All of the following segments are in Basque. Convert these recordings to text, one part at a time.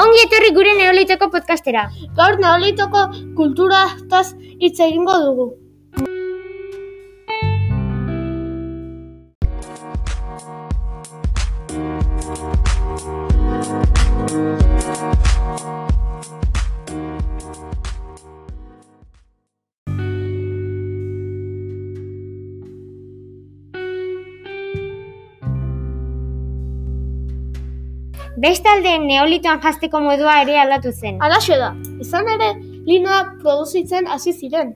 Ongi etorri gure neoliteko podcastera. Gaur neolitoko kulturataz hitz egingo dugu. Bestalde neolitoan jazteko modua ere aldatu zen. Alaxe da, izan ere, linoa produzitzen hasi ziren.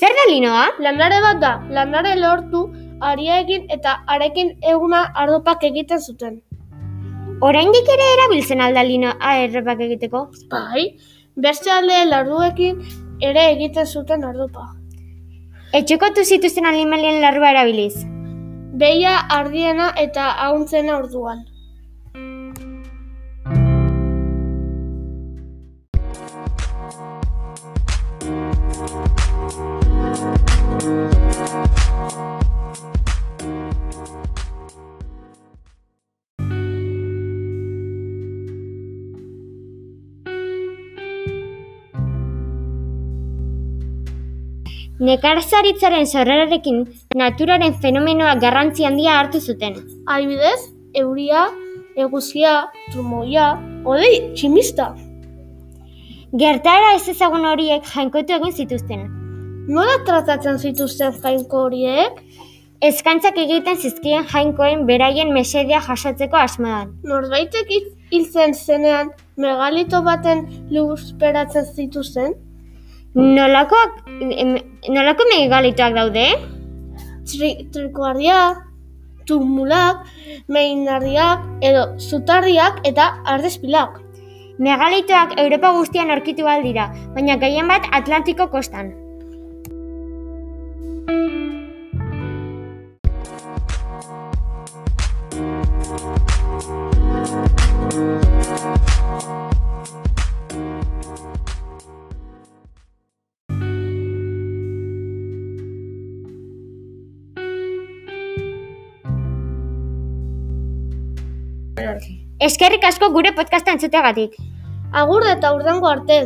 Zer da linoa? Landare bat da, landare lortu, aria egin eta arekin eguna ardopak egiten zuten. Oraindik ere erabiltzen alda linoa errepak egiteko? Bai, beste alde larduekin ere egiten zuten ardopa. Etxekotu zituzten animalien larrua erabiliz. Beia ardiena eta hauntzena orduan. Nekazaritzaren sorrerarekin naturaren fenomenoak garrantzi handia hartu zuten. Adibidez, euria, eguzkia, trumoia, odei, tximista. Gertaera ez ezagun horiek jainkotu egin zituzten. Nola tratatzen zituzten jainko horiek? Eskantzak egiten zizkien jainkoen beraien mesedea jasotzeko asmoan. Norbaitek hil- hiltzen zenean megalito baten lurperatzen zituzten? Nolakoak, em, nolako megalitoak daude? Tri, trikoardia, tumulak, meinardiak edo zutarriak eta ardezpilak. Megalitoak Europa guztian aurkitu ahal dira, baina gehien bat Atlantiko kostan. Eskerrik asko gure podcasta entzuteagatik. Agur eta urdango arte.